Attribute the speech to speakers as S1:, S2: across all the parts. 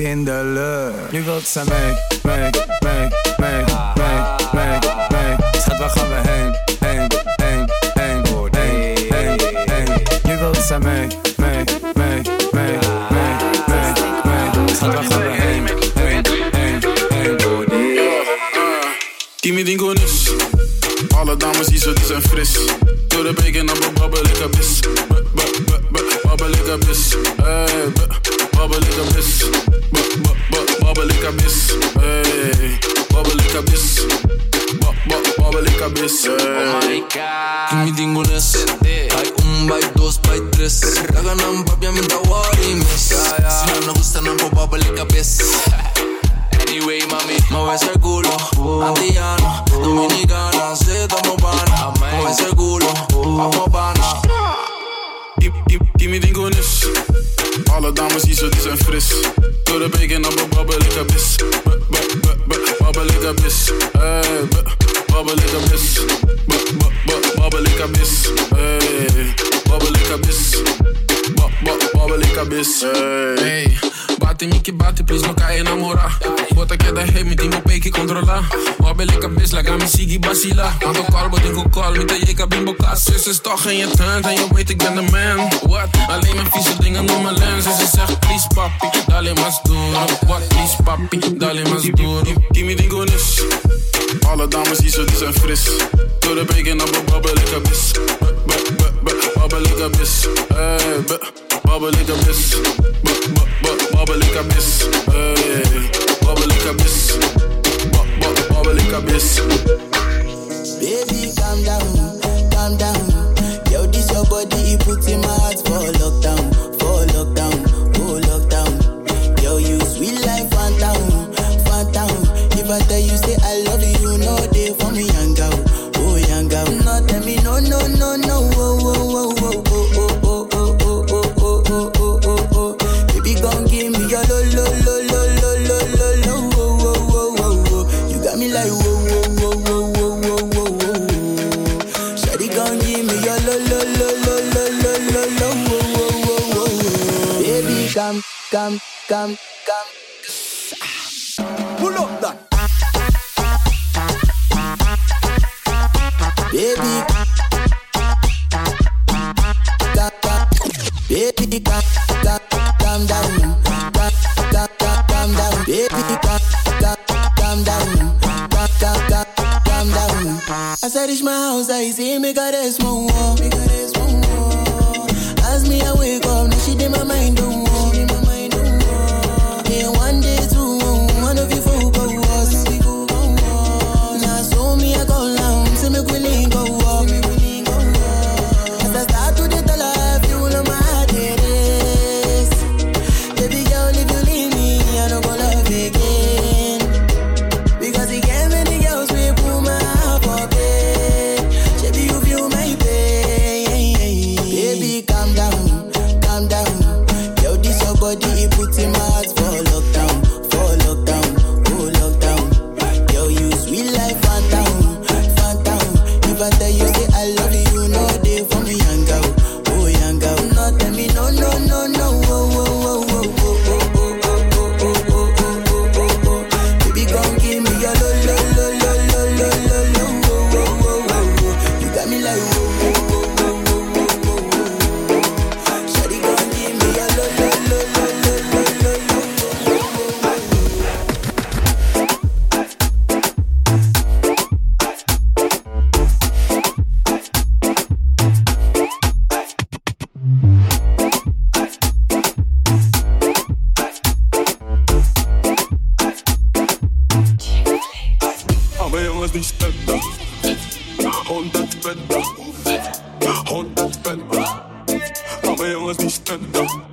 S1: in de lucht. Nu wilt ze mee,
S2: public abyss. anyway, mami, mueve ese culo, antillano, dominicana, se tomo pana, mueve ese culo, vamos pana.
S3: Give me die goonies. Alle dames hier zo, die zijn fris. Door de bacon, op een babbelig abyss. Babbelig abyss. Hey, babbelig abyss. Babbelig abyss. Hey, babbelig abyss. Babbelig abyss. Hey. Bate-me que bate, please não cai namorar. Bota que é da rei, me tem meu pay que controlar. Mobbele cabeça, laga me sigue bacila. Mando call, botem com call, me taie que bem boca. Se vocês torrem je tent en je weet ik ben de man. What? Alleen maar vieze dingen om mijn lens. En ze zegt please papi, dale mas duro. What? Please papi, dale mas duro. Give me dingo nis. Alle dames hier zo, die zijn fris. Door de bacon op een babbelig abyss. Babbelig abyss. Hey, babbelig abyss. Babbelig abyss ik abis. Hey, babbel ik abis. Babbel ik abis.
S4: Baby, calm down, calm down. Yo, this your body, you put in my heart for Done. rondspenden.
S3: Aber jongens, die
S5: stunten.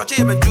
S5: Totjo, schatje, je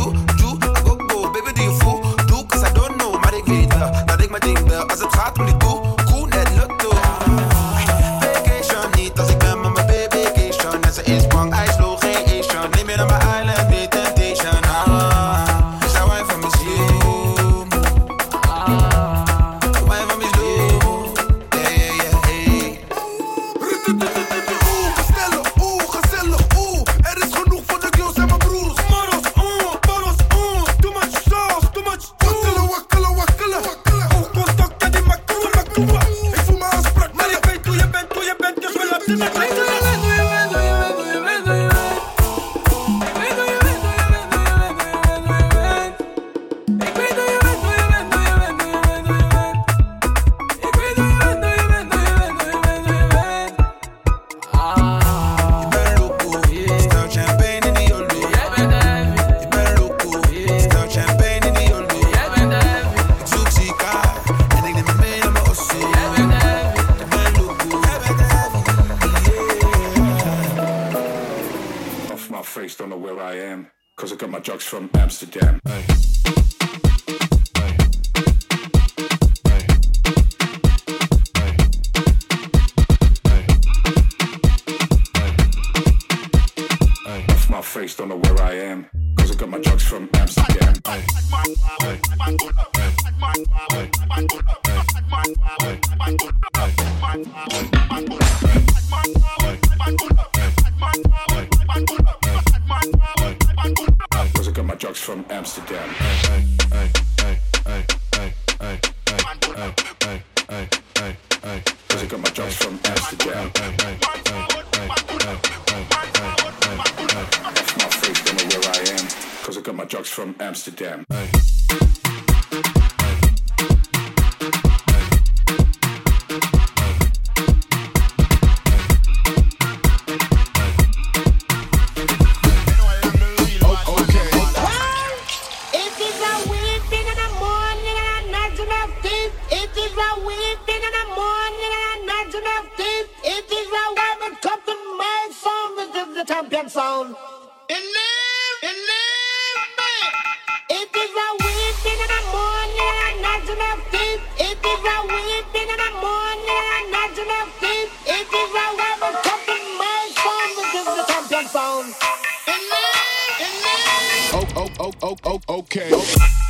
S6: oh, oh, okay.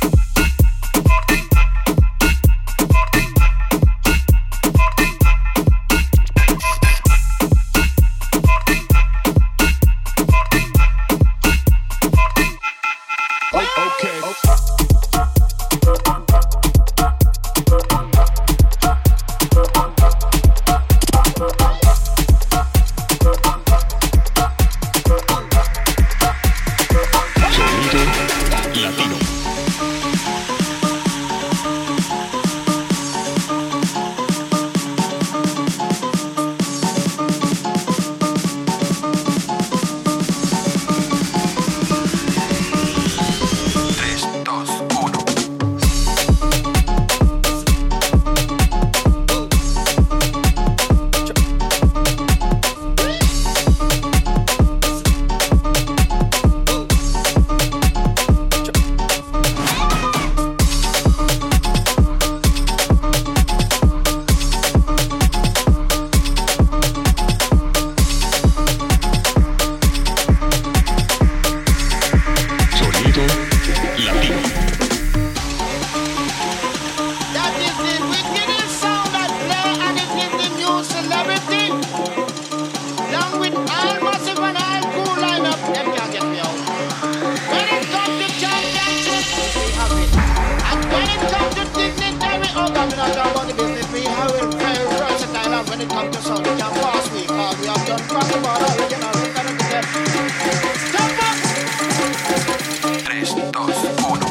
S5: dos,
S6: uno.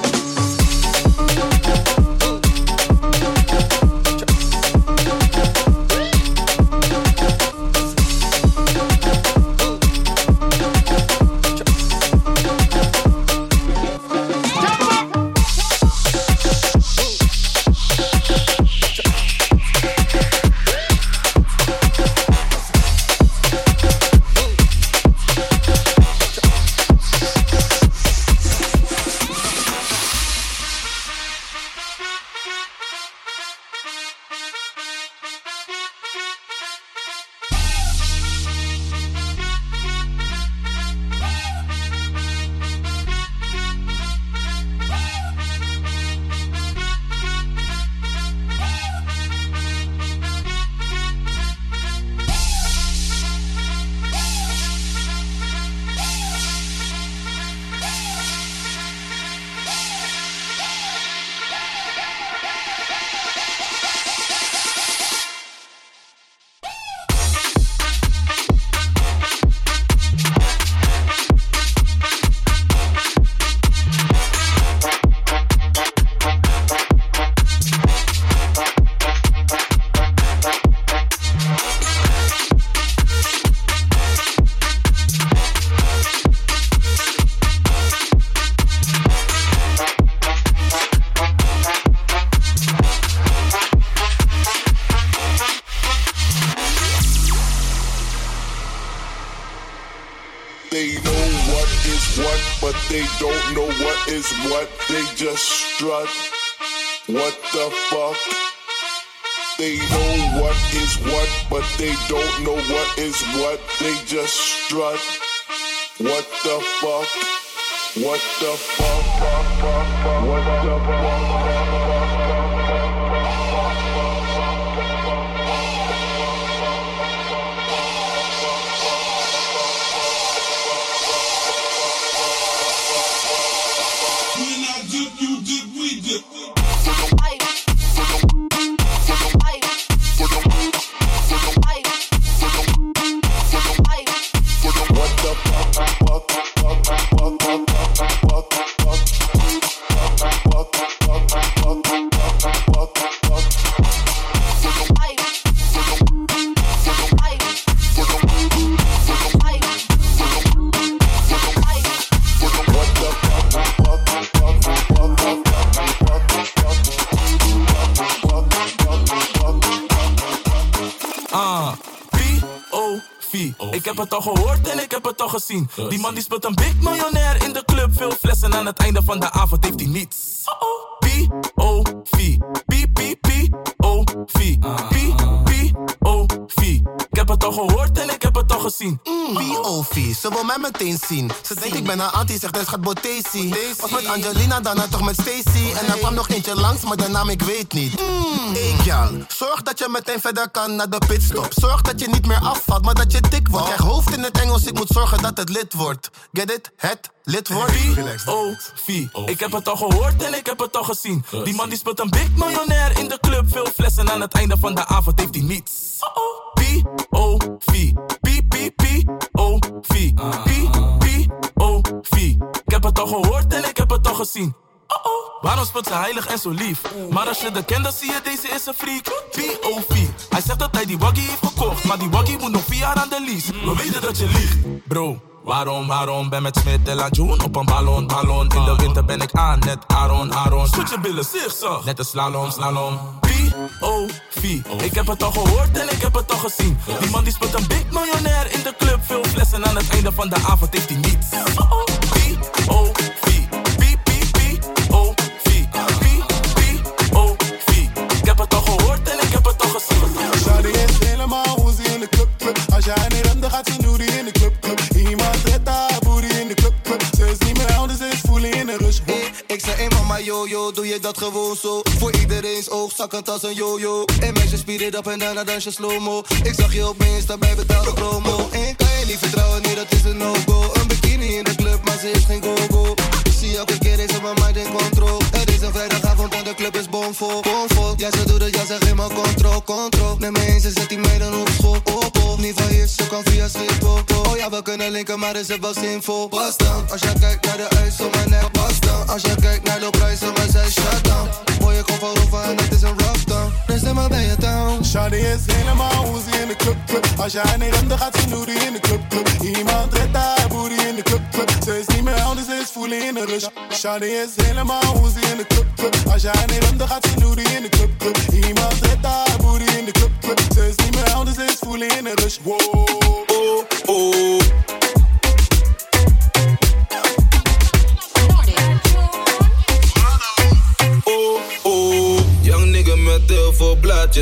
S6: They know what is what, but they don't know what is what. They just strut. What the fuck? What the fuck? What the fuck?
S2: Het al gehoord en ik heb het al gezien. Die man die speelt een big miljonair in de club. Veel flessen aan het einde van de avond heeft hij niets. POV,
S7: ze wil mij meteen zien. Ze denkt ik ben een anti, zegt hij schat Botesi. Was met Angelina, daarna toch met Stacy. En er kwam nog eentje langs, maar de naam ik weet niet. Hey gal, zorg dat je meteen verder kan naar de pitstop. Zorg dat je niet meer afvalt, maar dat je dik wordt. Krijg hoofd in het Engels, ik moet zorgen dat het lid wordt. Get it? Het lid wordt.
S2: P.O.V. Ik heb het al gehoord en ik heb het al gezien. Die man die speelt een big miljonair in de club. Veel flessen aan het einde van de avond heeft hij niets. P.O.V. al gezien. Uh-oh. Waarom speelt ze heilig en zo lief? Maar als je de kent, dan zie je deze is een freak. P.O.V. Hij zegt dat hij die waggie heeft gekocht, maar die waggie moet nog vier jaar aan de lease. We weten dat je liegt, bro. Waarom, waarom ben met Smit en Lajoen op een ballon, ballon In de winter ben ik aan, net Aaron, Aaron Schud je billen, zigzag, net een slalom, slalom P.O.V. Ik heb het al gehoord en ik heb het al gezien Die man die speelt een big miljonair in de club Veel flessen aan het einde van de avond heeft hij niets.
S7: Doe je dat gewoon zo. Voor iedereen's oog, zakkend als een yo-yo. En meisjes speed it up en daarna dans je slow-mo. Ik zag je op mijn Insta bij betaalde promo niet vertrouwen, nee dat is een no-go. Een bikini in de club, maar ze is geen go-go. Ik zie elke keer, is op mijn mind in control. Het is een vrijdagavond en
S8: de club is bomvol, bomvol. Ja, ze doet het, ja, ze geeft me control, control. Neem me eens, ze zet die meiden op school, op, op. Niet van hier, ze kan via Schiphol, oh ja, we kunnen linken, maar is het wel zinvol. Pas dan, als jij kijkt naar de ijs op mijn nek, pas dan Als jij kijkt naar de prijzen, wij zijn shut down Mooie kop van over en het is een rough down Dus dan maar ben je down
S9: Shawty is helemaal hoe in de club, club Als jij niet remt, dan gaat ze noody in de club, club Iemand redt haar booty in de club, club Ze is niet meer anders, ze is voelen in de rush Shawty is helemaal hoe in de club, club Als jij niet remt, dan gaat ze noody in de club, club Iemand redt haar booty in de club, club Ze is niet meer anders, ze is voelen in de rush Wow, oh, oh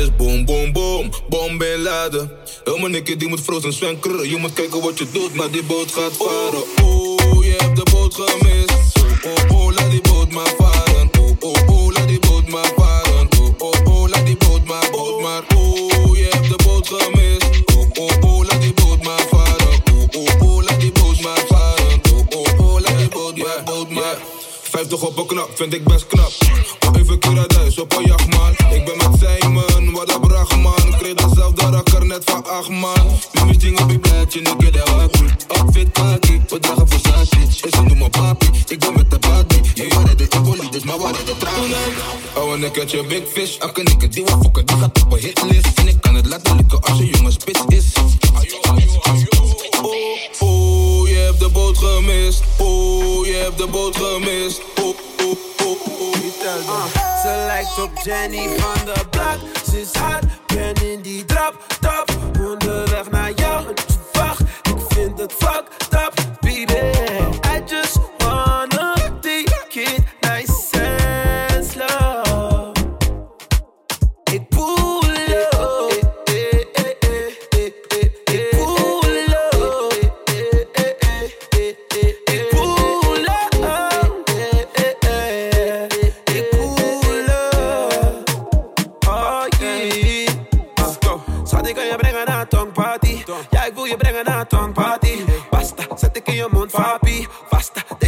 S10: boom, boom, boom, bom ben laden. Mijn nigga die moet frozen zwenken, je moet kijken wat je doet, maar die boot gaat varen. Oh, je hebt de boot gemist. Oh, oh, laat die boot maar varen. Oh, oh, oh, laat die boot maar varen. Oh, oh, oh, laat die boot maar, boot maar. Oh, je hebt de boot gemist. Oh, oh, oh, laat die boot maar varen. Oh, oh, oh, laat die boot maar varen. Oh, oh, oh, laat die boot maar, boot maar. 50 op een knap, vind ik best knap. Even Kuradijs op een. Oh, en ik had je big fish. Akke nikke, die wil fokken, die gaat op een hitlist. En ik kan het laten als je spits is. Oh, oh, je hebt de boot gemist. Oh, je hebt de boot gemist. Oh, oh, oh, oh.
S5: Ze lijkt op Jenny van de Blad. Ze is hard, ben in die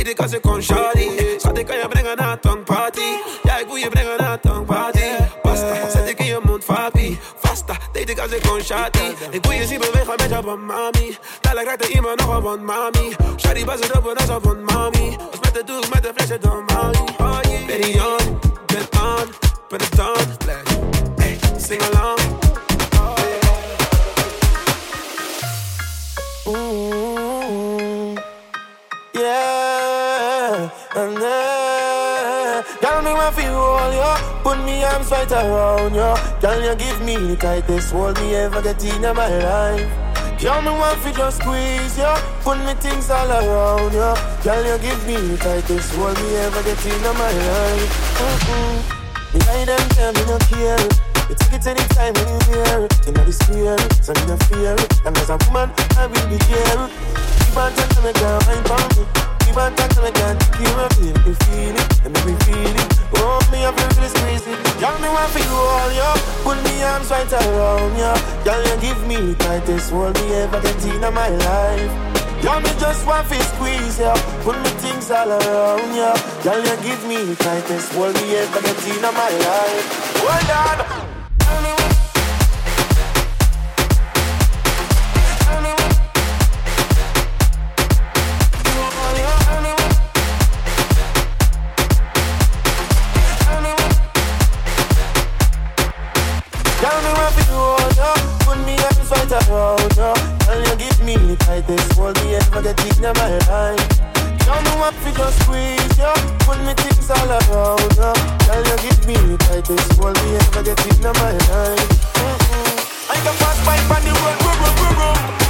S5: Ik als ik kon, shawty. Schat, ik kan je brengen naar een tongparty. Ja, ik wil je brengen naar tongparty. Basta, zet ik in je mond, papi. Basta, deed ik als ik kon, shawty. Ik wil je zien bewegen met je van mami. Dadelijk raakt er iemand nog op van mami. Shawty, bas het op en is van mami. Als met de doek, met de flesje, dan mami. Yeah. Baby, on, ben on, ben het on. Sing along.
S11: Yeah, and then, girl, me want feel all you. Put me arms right around you. Girl, you give me the tightest hold me ever get in my life. Girl, me want fi just squeeze you. Put me things all around you. Girl, you give me the tightest hold me ever get in my life. Mm-mm. Me lie them tell me no care. You take it anytime when you hear In the square, so me no fear And as a woman, I will be there Keep on to me, girl, I'm me Keep on touching girl, keep on feeling me feel it, and make me feel it. Oh, me, I feel this crazy Girl, me want for you all, yo. Put me arms right around you Girl, you give me tightest hold me ever get in my life. Girl, me just want to squeeze ya Put me things all around ya Girl, you give me tightest hold me ever get in my life. Hold on right around Girl, you give me the tightest hold me ever get in my life Girl, me want to just squeeze ya Put me things all around ya Girl, you give me the tightest hold me ever get in my life Mm-mm. I can pass by on the road, boom, boom, boom, boom.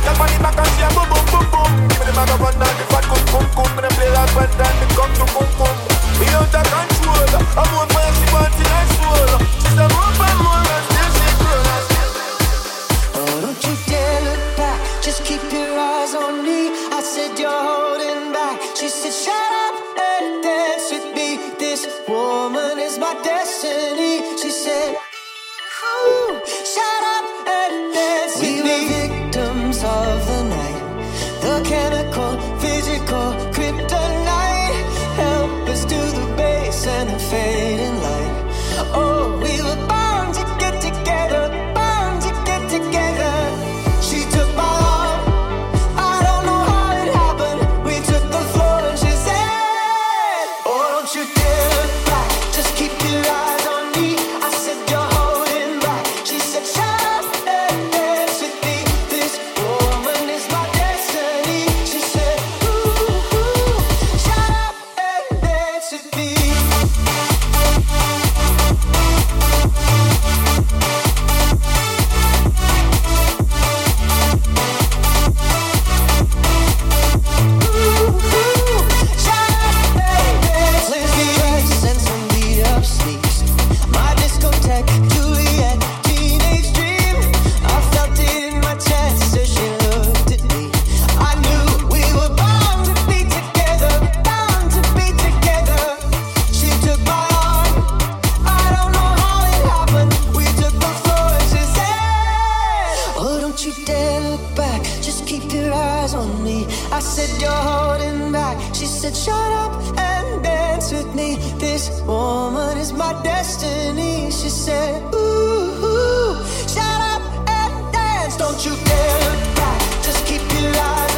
S11: answered me.
S12: This woman is my destiny. She said, Ooh, ooh shut up and dance. Don't you dare cry. Just keep your eyes.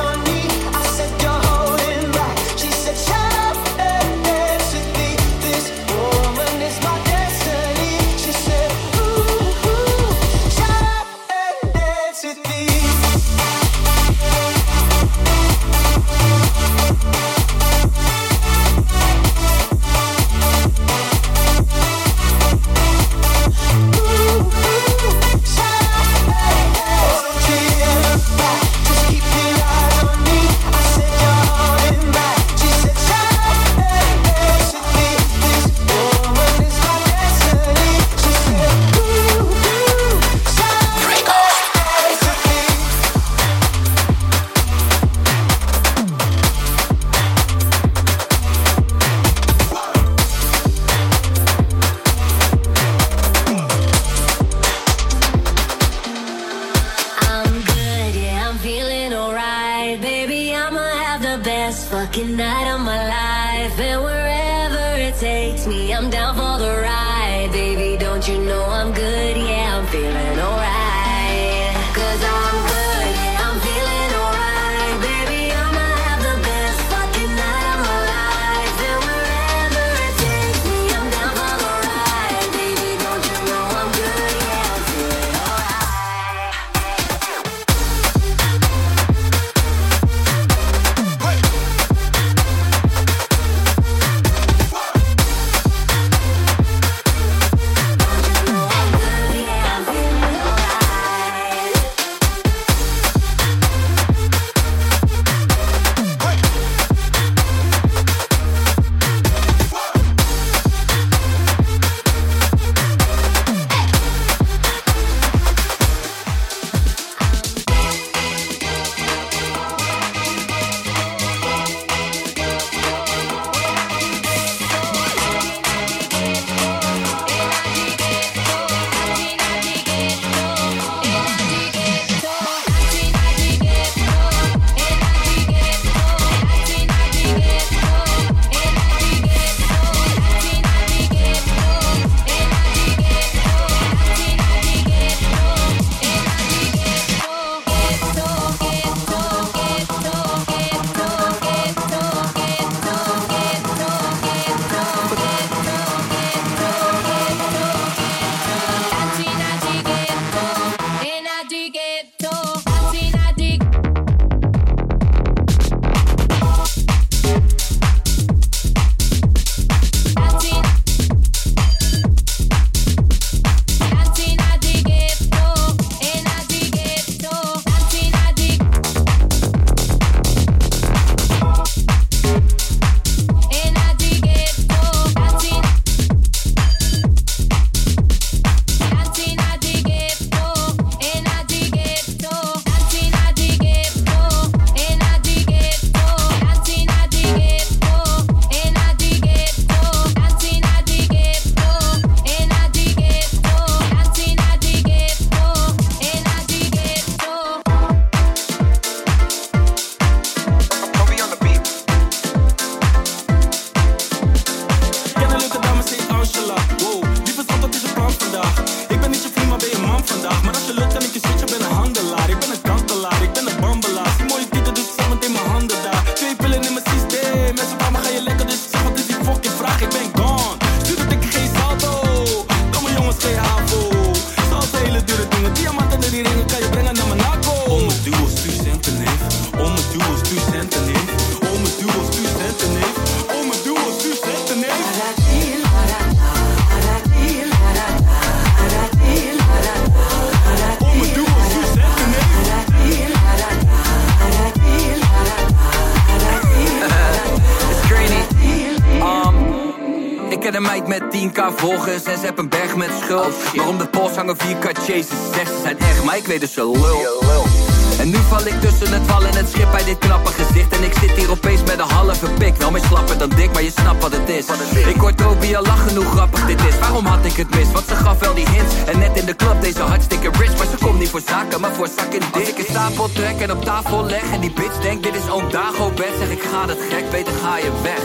S13: Berg met schuld. maar om de pols hangen 4k chases. Zegt ze zijn echt, maar ik weet dus ze lul. En nu val ik tussen het wal en het schip bij dit knappe gezicht. En ik zit hier opeens met een halve pik. Wel meer slapper dan dik, maar je snapt wat het is. Ik hoor Toby al lachen hoe grappig dit is. Waarom had ik het mis? Want ze gaf wel die hints. En net in de club deze hartstikke rich. Maar ze komt niet voor zaken, maar voor zak en dik. Als ik een stapel trek en op tafel leg. En die bitch denkt dit is oom Dago bed. Zeg ik ga dat gek, beter ga je weg.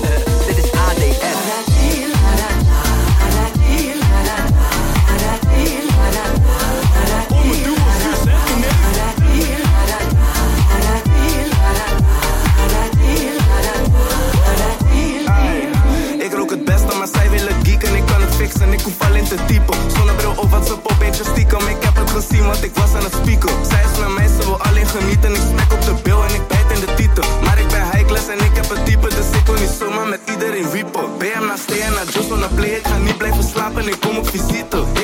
S13: dit is ADS.
S14: met iedereen wiepen. BM na steen, na Josso, na play, ik ga niet blijven slapen, ik.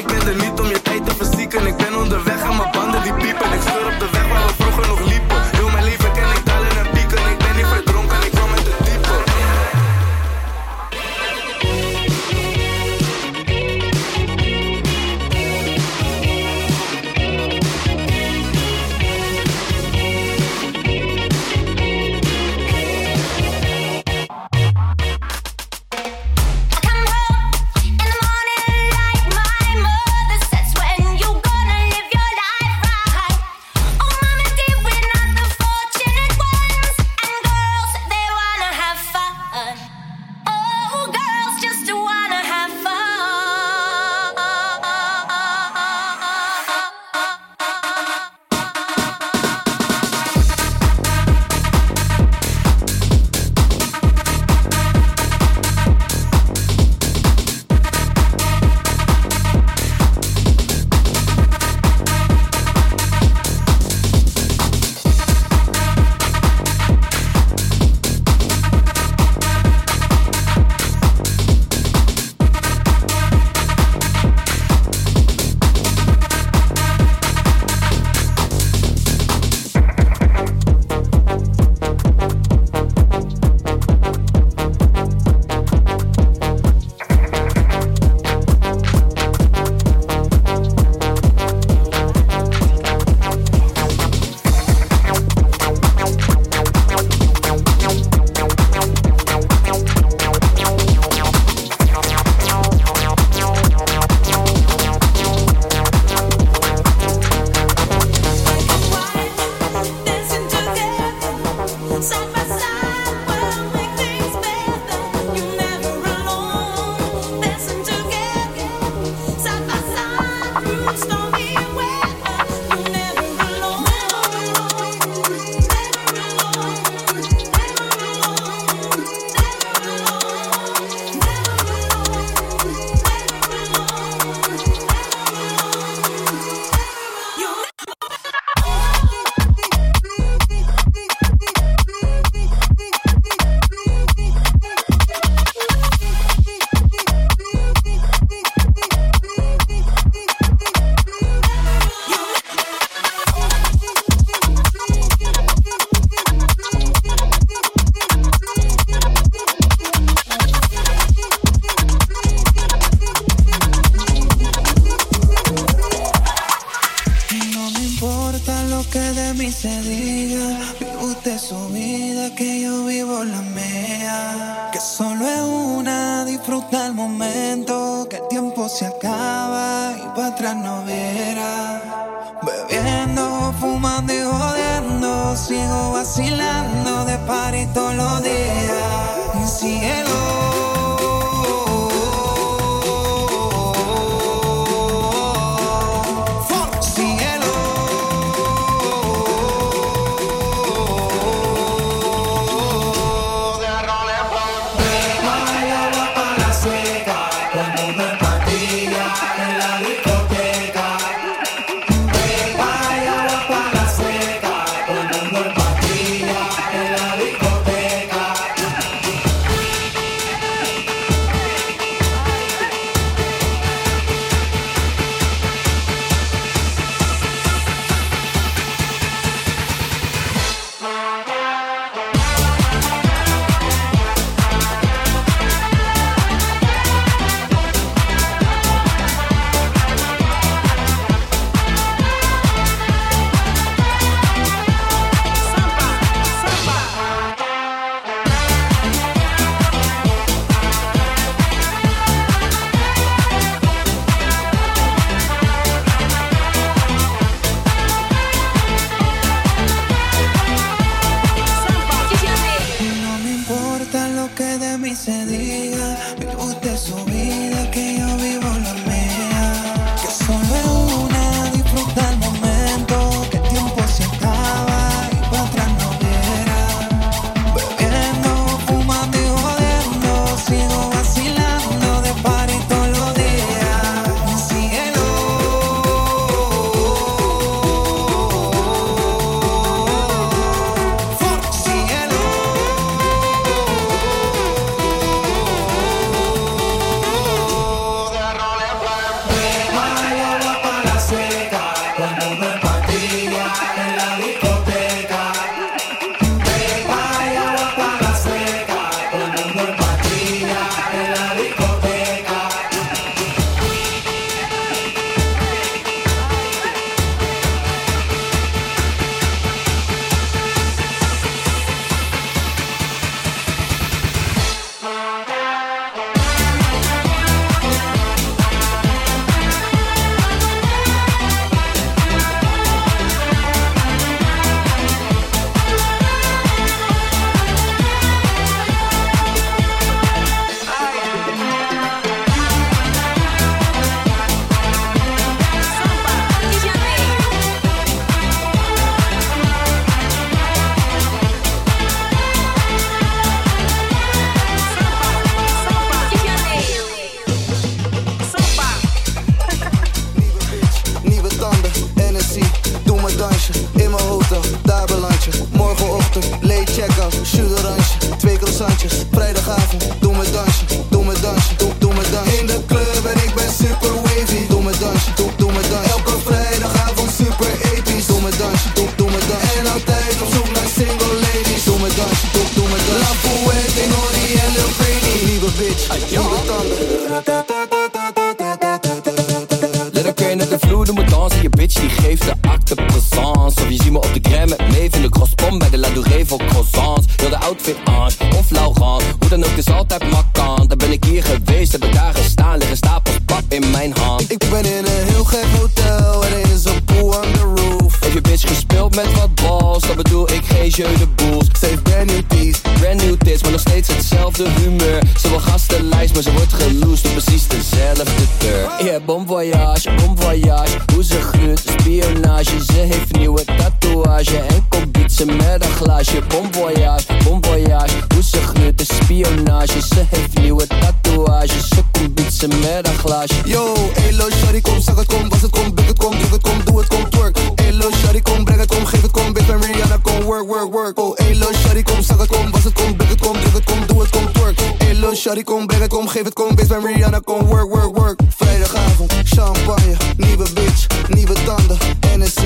S8: Shawty kom breng het, kom geef het, kom bitch ben Rihanna, kom work, work, work. Vrijdagavond, champagne, nieuwe bitch, nieuwe tanden NSC,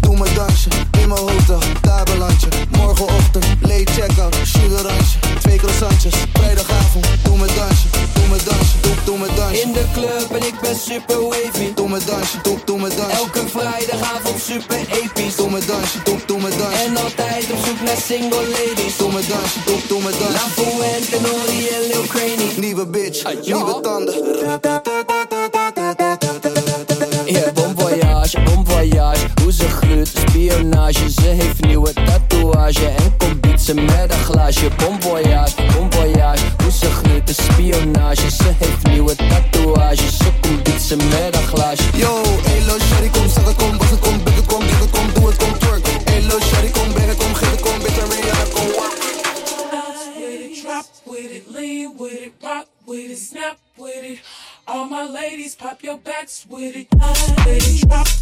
S8: doe mijn dansje, in mijn hotel, tabelandje. Morgenochtend, late check-out, sugarantje, twee croissantjes Vrijdagavond, doe mijn dansje, doe mijn dansje, doe, doe mijn dansje.
S13: In de club en ik ben super wavy.
S8: Doe mijn dansje, doe, doe mijn dansje.
S13: Elke vrijdagavond super episch.
S8: Doe mijn dansje, doe, doe mijn dansje.
S13: En altijd op zoek naar single ladies.
S8: Doe mijn dansje, doe, doe mijn dansje.
S13: La Fuente, no
S8: nieuwe bitch, ja. nieuwe tanden.
S13: Yeah, bon voyage, bon voyage. Hoe ze gluurt, spionage. Ze heeft nieuwe tatoeage en komt bieten met een glaasje. Bon voyage, bon voyage. Hoe ze gluurt, spionage. Ze heeft nieuwe tatoeage. Ze komt bieten met een glaasje.
S12: with it, with it, drop.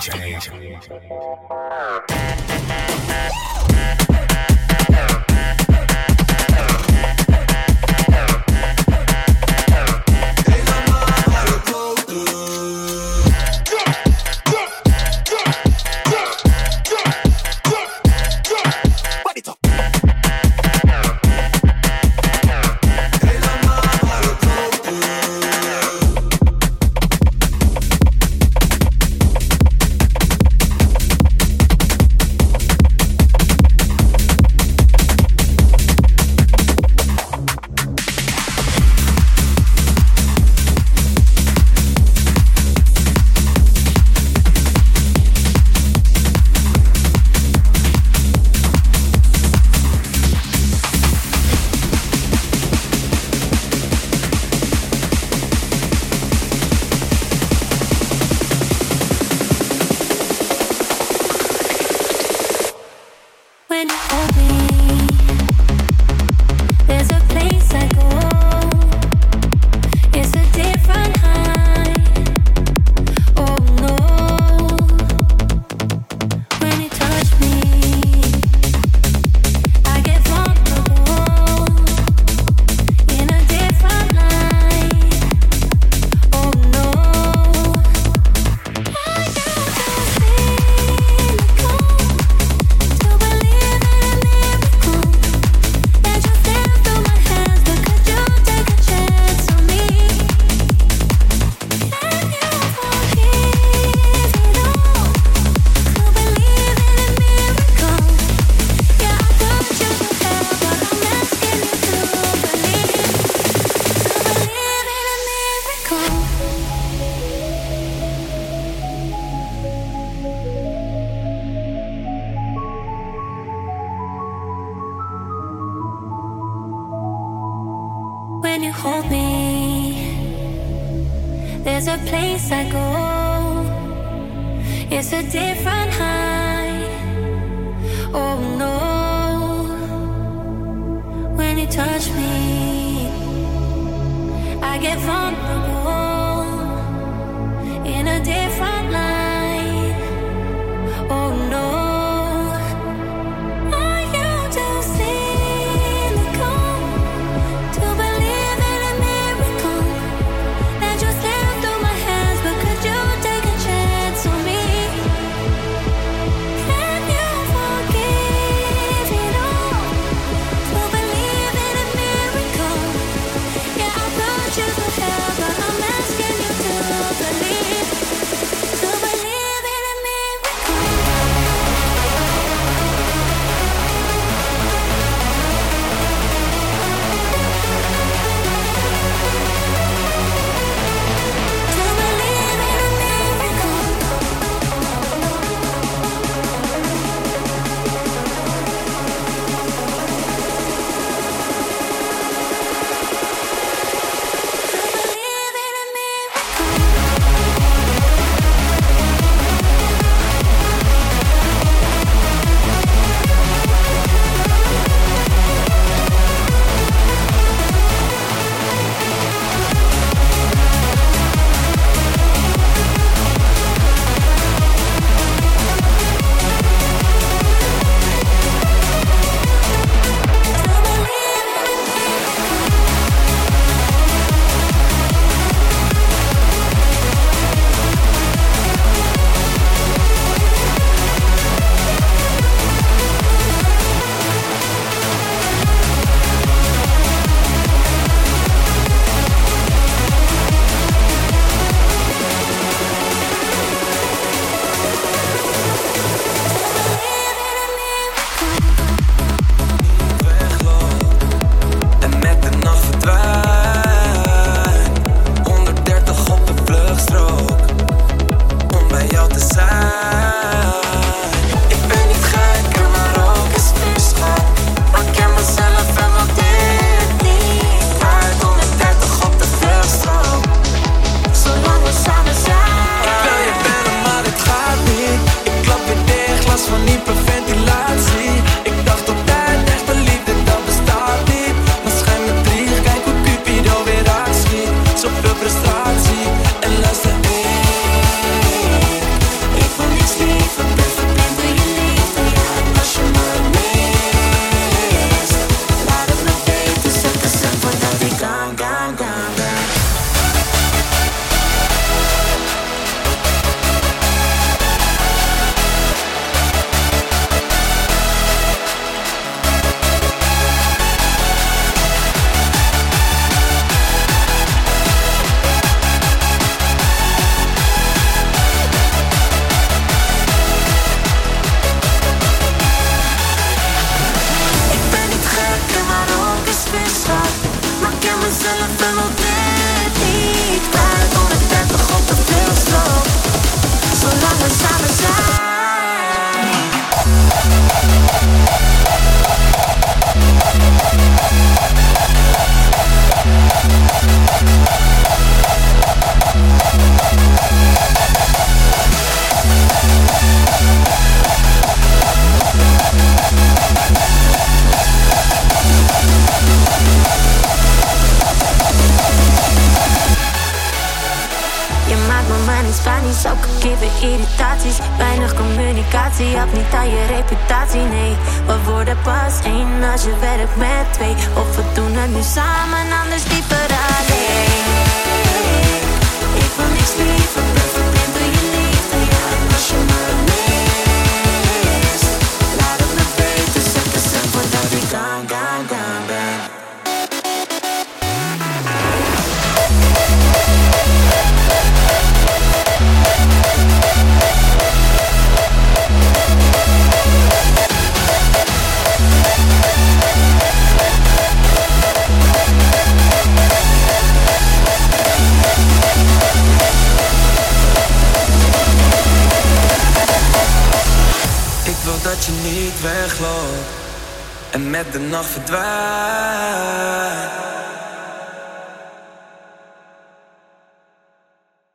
S15: Change, change, change.